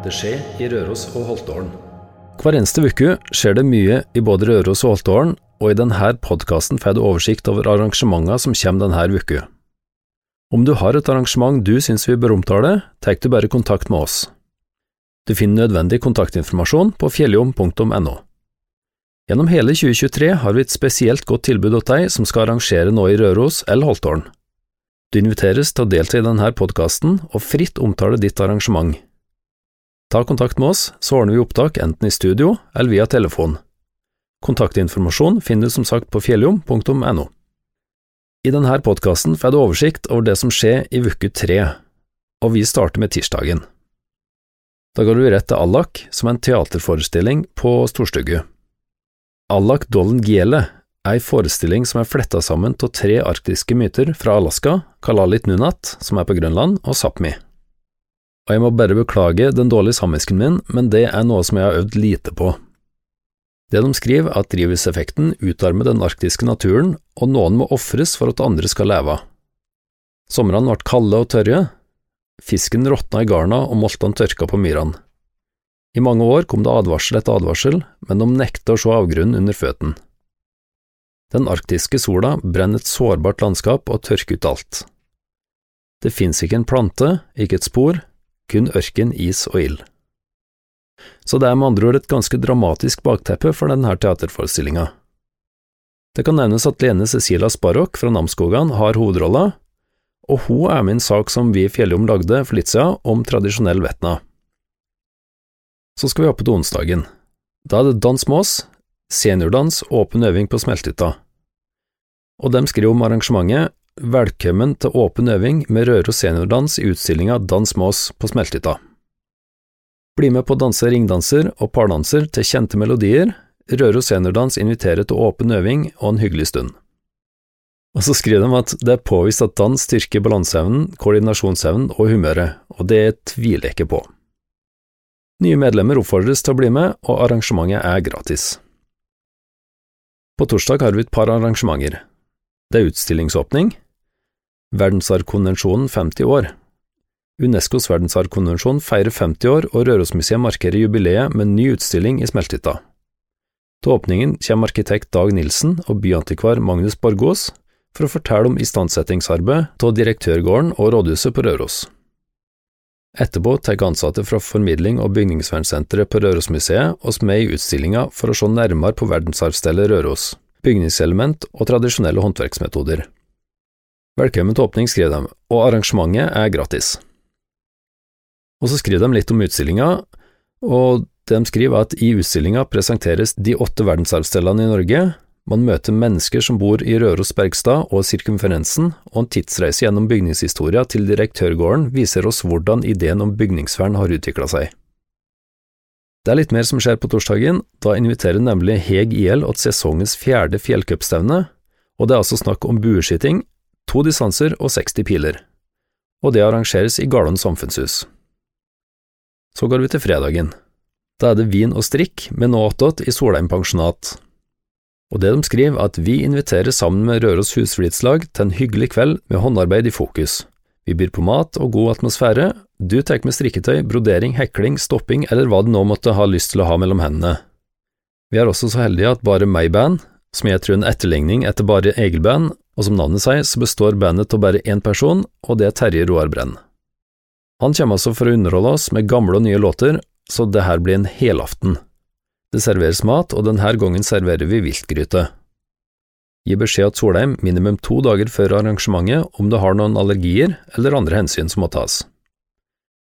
Det skjer i Røros og Holtålen. Hver eneste uke skjer det mye i både Røros og Holtålen, og i denne podkasten får du oversikt over arrangementene som kommer denne uka. Om du har et arrangement du syns vi bør omtale, tar du bare kontakt med oss. Du finner nødvendig kontaktinformasjon på fjelljom.no. Gjennom hele 2023 har vi et spesielt godt tilbud til deg som skal arrangere noe i Røros eller Holtålen. Du inviteres til å delta i denne podkasten og fritt omtale ditt arrangement. Ta kontakt med oss, så ordner vi opptak enten i studio eller via telefon. Kontaktinformasjon finner du som sagt på fjelljom.no. I denne podkasten får du oversikt over det som skjer i uke tre, og vi starter med tirsdagen. Da går du rett til Allak, som er en teaterforestilling på Storstugget. Allak Dollen Giele er en forestilling som er fletta sammen av tre arktiske myter fra Alaska, Kalalit Nunat, som er på Grønland, og Sápmi og jeg må bare beklage den dårlige samisken min, men det er noe som jeg har øvd lite på. Det de skriver er at drivhuseffekten utarmer den arktiske naturen, og noen må ofres for at andre skal leve. Somrene ble kalde og tørre, fisken råtna i garna og moltene tørka på myrene. I mange år kom det advarsel etter advarsel, men de nekta å se avgrunnen under føttene. Den arktiske sola brenner et sårbart landskap og tørker ut alt. Det fins ikke en plante, ikke et spor, kun ørken, is og ild. Så det er med andre ord et ganske dramatisk bakteppe for denne teaterforestillinga. Det kan nevnes at Lene Cecilia Sparok fra Namsskogan har hovedrolla, og hun er med i en sak som vi i Fjelljom lagde for litt siden, om tradisjonell Vetna. Så skal vi opp til onsdagen. Da er det Dans Mås, seniordans, åpen øving på Smelthytta. Og dem skriver om arrangementet Velkommen til åpen øving med Røros seniordans i utstillinga Dans med oss på Smelthytta. Bli med på å danse ringdanser og pardanser til kjente melodier. Røros seniordans inviterer til åpen øving og en hyggelig stund. Og så skriver de at det er påvist at dans styrker balanseevnen, koordinasjonsevnen og humøret, og det tviler jeg ikke på. Nye medlemmer oppfordres til å bli med, og arrangementet er gratis. På torsdag har vi et par arrangementer. Det er utstillingsåpning. Verdensarvkonvensjonen 50 år. Unescos verdensarvkonvensjon feirer 50 år, og Rørosmuseet markerer jubileet med ny utstilling i Smelthytta. Til åpningen kommer arkitekt Dag Nilsen og byantikvar Magnus Borgås for å fortelle om istandsettingsarbeidet av direktørgården og rådhuset på Røros. Etterpå tar ansatte fra Formidling og bygningsvernsenteret på Rørosmuseet oss med i utstillinga for å se nærmere på verdensarvstedet Røros bygningselement og tradisjonelle håndverksmetoder. Velkommen til åpning, skrev de, og arrangementet er gratis. Og så skriver de litt om utstillinga, og de skriver at i utstillinga presenteres de åtte verdensarvstedene i Norge, man møter mennesker som bor i Røros Bergstad og sirkumferensen, og en tidsreise gjennom bygningshistoria til direktørgården viser oss hvordan ideen om bygningsvern har utvikla seg. Det er litt mer som skjer på torsdagen, da inviterer nemlig Heg IL til sesongens fjerde fjellcupstevne, og det er altså snakk om bueskyting, to distanser og 60 piler, og det arrangeres i Garlon samfunnshus. Så går vi til fredagen. Da er det vin og strikk med nå attåt i Solheim pensjonat. Og det de skriver, er at vi inviterer sammen med Røros husflidslag til en hyggelig kveld med håndarbeid i fokus. Vi byr på mat og god atmosfære, du tar med strikketøy, brodering, hekling, stopping eller hva du nå måtte ha lyst til å ha mellom hendene. Vi er også så heldige at Bare meg-band, som jeg tror en etterligning etter Bare Egil-band, og som navnet sier, så består bandet av bare én person, og det er Terje Roar Brenn. Han kommer altså for å underholde oss med gamle og nye låter, så det her blir en helaften. Det serveres mat, og denne gangen serverer vi viltgryte. Gi beskjed til Solheim minimum to dager før arrangementet om du har noen allergier eller andre hensyn som må tas.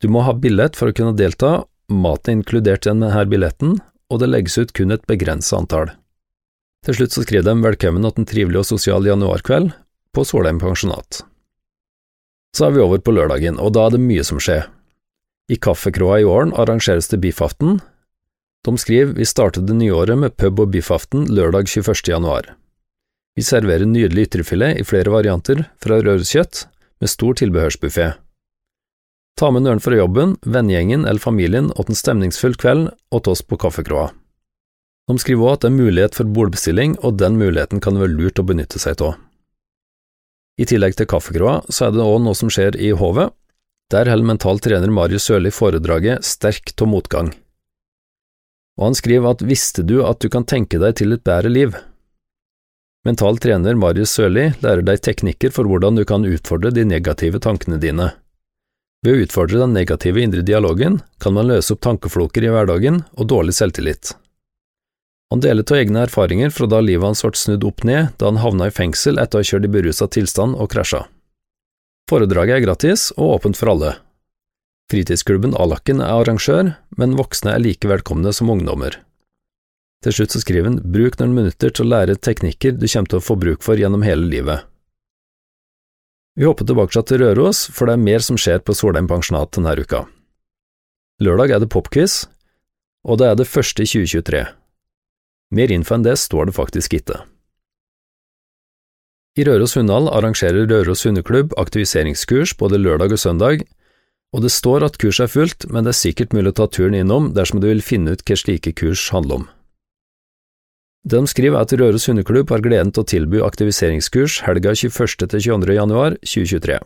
Du må ha billett for å kunne delta, maten er inkludert i denne billetten, og det legges ut kun et begrenset antall. Til slutt så skriver de velkommen til en trivelig og sosial januarkveld på Solheim pensjonat. Så er vi over på lørdagen, og da er det mye som skjer. I Kaffekroa i åren arrangeres det biffaften. De skriver vi starter det nye året med pub og biffaften lørdag 21. januar. Vi serverer nydelig ytrefilet i flere varianter fra rødkjøtt med stor tilbehørsbuffé. Ta med nøren fra jobben, vennegjengen eller familien åt en stemningsfull kveld åt oss på kaffekroa. De skriver også at det er mulighet for bordbestilling, og den muligheten kan være lurt å benytte seg av. I tillegg til kaffekroa, så er det også noe som skjer i Hovet. Der holder mental trener Marius Sørli foredraget Sterk av motgang. Og han skriver at visste du at du kan tenke deg til et bedre liv? Mental trener Marius Sørli lærer deg teknikker for hvordan du kan utfordre de negative tankene dine. Ved å utfordre den negative indre dialogen kan man løse opp tankefloker i hverdagen og dårlig selvtillit. Han deler av egne erfaringer fra da livet hans ble snudd opp ned da han havna i fengsel etter å ha kjørt i berusa tilstand og krasja. Foredraget er gratis og åpent for alle. Fritidsklubben Alakken er arrangør, men voksne er like velkomne som ungdommer. Til slutt så skriver han bruk noen minutter til å lære teknikker du kommer til å få bruk for gjennom hele livet. Vi hopper tilbake til Røros, for det er mer som skjer på Solheim pensjonat denne uka. Lørdag er det popquiz, og det er det første i 2023. Mer info enn det står det faktisk ikke. I Røros Hunndal arrangerer Røros hundeklubb aktiviseringskurs både lørdag og søndag, og det står at kurset er fullt, men det er sikkert mulig å ta turen innom dersom du vil finne ut hva slike kurs handler om. Det de skriver er at Røros hundeklubb har gleden til å tilby aktiviseringskurs helga 21. til 22. januar 2023.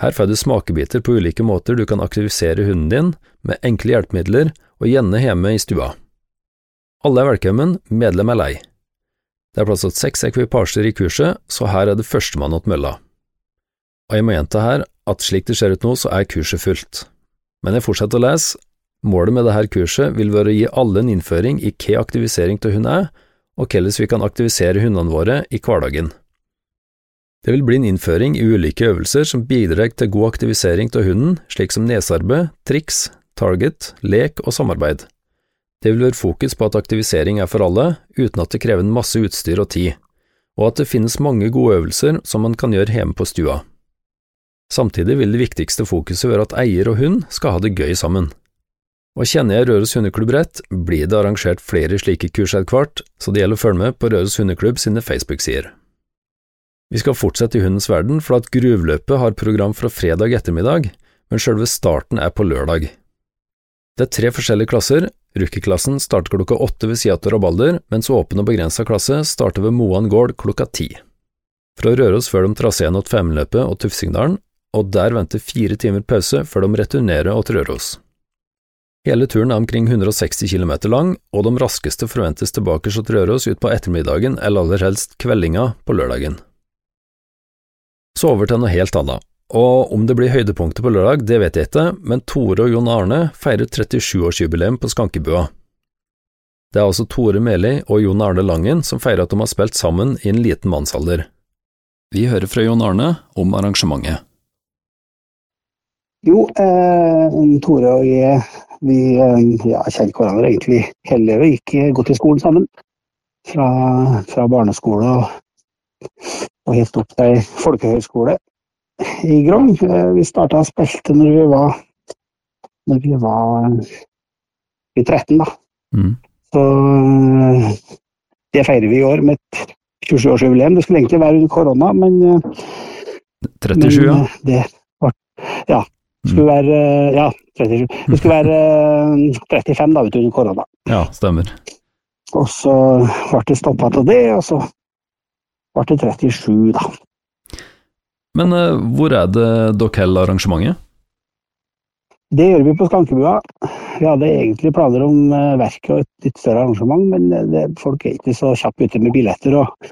Her får du smakebiter på ulike måter du kan aktivisere hunden din med enkle hjelpemidler og gjerne hjemme i stua. Alle er velkommen, medlem er lei. Det er plass til seks ekvipasjer i kurset, så her er det førstemann åt mølla. Og jeg må gjenta her at slik det ser ut nå, så er kurset fullt. Men jeg fortsetter å lese. Målet med dette kurset vil være å gi alle en innføring i hva aktivisering av hund er, og hvordan vi kan aktivisere hundene våre i hverdagen. Det vil bli en innføring i ulike øvelser som bidrar til god aktivisering av hunden, slik som nesarbeid, triks, target, lek og samarbeid. Det vil være fokus på at aktivisering er for alle, uten at det krever en masse utstyr og tid, og at det finnes mange gode øvelser som man kan gjøre hjemme på stua. Samtidig vil det viktigste fokuset være at eier og hund skal ha det gøy sammen. Og kjenner jeg Røros hundeklubb rett, blir det arrangert flere slike kurs etter hvert, så det gjelder å følge med på Røros hundeklubb sine Facebook-sider. Vi skal fortsette i hundens verden, for at Gruvløpet har program fra fredag ettermiddag, men selve starten er på lørdag. Det er tre forskjellige klasser, Rookie-klassen starter klokka åtte ved Seattle og Balder, mens åpen og begrensa klasse starter ved Moan gård klokka ti. Fra Røros før de traseen til Femundløpet og Tufsingdalen, og der venter fire timer pause før de returnerer til Røros. Hele turen er omkring 160 km lang, og de raskeste forventes tilbake til Røros utpå ettermiddagen eller aller helst kveldinga på lørdagen. Så over til noe helt annet. Og om det blir høydepunktet på lørdag, det vet jeg ikke, men Tore og Jon Arne feirer 37-årsjubileum på Skankebua. Det er altså Tore Meli og Jon Arne Langen som feirer at de har spilt sammen i en liten mannsalder. Vi hører fra Jon Arne om arrangementet. Jo, eh, Tore og jeg vi eh, ja, kjenner hverandre egentlig hele livet. Gikk godt i skolen sammen. Fra, fra barneskole og, og helt opp til folkehøyskole i Grong. Eh, vi starta å spilte når vi var når vi var eh, i 13, da. Mm. Så eh, det feirer vi i år med et 27-årsjubileum. Det skulle egentlig være under korona, men 37, men, ja. Det var, ja. Det skulle mm. være Ja, 37. Det skulle være 35 da, under korona. Ja, stemmer. Og så ble det stoppa av det, og så ble det 37, da. Men uh, hvor er det dere holder arrangementet? Det gjør vi på Skankebua. Vi hadde egentlig planer om uh, verket og et litt større arrangement, men eh, det, folk er ikke så kjappe ute med billetter. og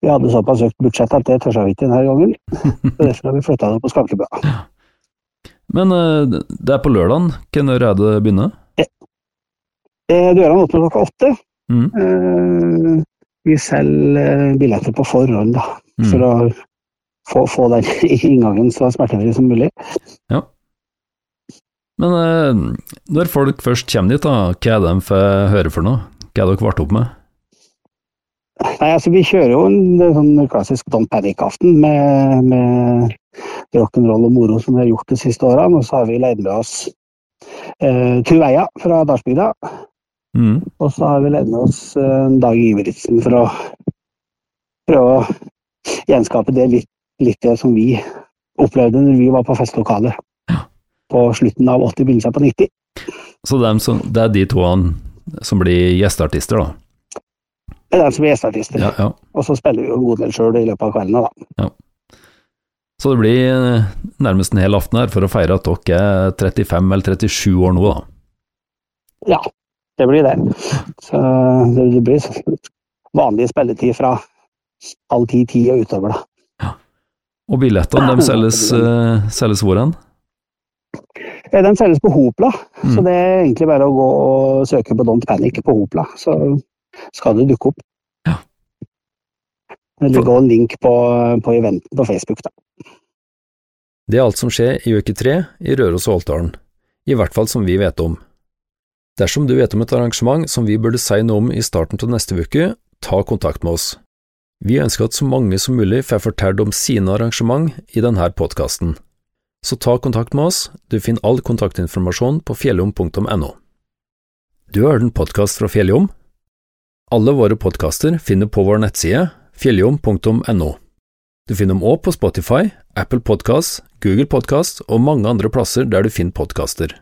Vi hadde såpass økt budsjett at det tør vi ikke denne gangen. så Derfor har vi flytta det på Skankebua. Men det er på lørdag. Når er det begynner? Dørene åpner klokka åtte. Mm. Vi selger billetter på forhånd, da. Mm. For å få, få den inngangen så smertefri som mulig. Ja. Men eh, når folk først kommer dit, da, hva er det de får høre for noe? Hva er dere vart opp med? Nei, altså Vi kjører jo en sånn klassisk Don Panic-aften med, med rock'n'roll og moro som vi har gjort de siste årene. Og så har vi leid med oss eh, Tuveia fra Dalsbygda. Mm. Og så har vi leid med oss eh, Dag Iveriksen for å prøve å gjenskape det litt litt det som vi opplevde når vi var på festlokalet ja. på slutten av 80, begynnelsen på 90. Så det er, som, det er de to som blir gjesteartister, da? Det er de som blir gjesteartister. Ja, ja. Og så spiller vi jo en god del sjøl i løpet av kveldene, da. Så det blir eh, nærmest en hel aften her for å feire at dere er 35 eller 37 år nå, da. Ja, det blir det. Så det, blir vanlig spilletid fra halv ti-ti og utover, da. Og billettene, de selges, uh, selges hvor hen? De selges på Hopla, Mm. så det er egentlig bare å gå og søke på Don't Panic på Hopla, så skal det dukke opp. Ja. Det ligger en link på, på eventen på Facebook, da. Det er alt som skjer i uke tre i Røros og Holtdalen, i hvert fall som vi vet om. Dersom du vet om et arrangement som vi burde si noe om i starten av neste uke, ta kontakt med oss. Vi ønsker at så mange som mulig får fortelle om sine arrangement i denne podkasten. Så ta kontakt med oss, du finner all kontaktinformasjon på fjellom.no. Du har hørt en podkast fra Fjelljom? Alle våre podkaster finner på vår nettside fjelljom.no. Du finner dem òg på Spotify, Apple Podkast, Google Podkast og mange andre plasser der du finner podkaster.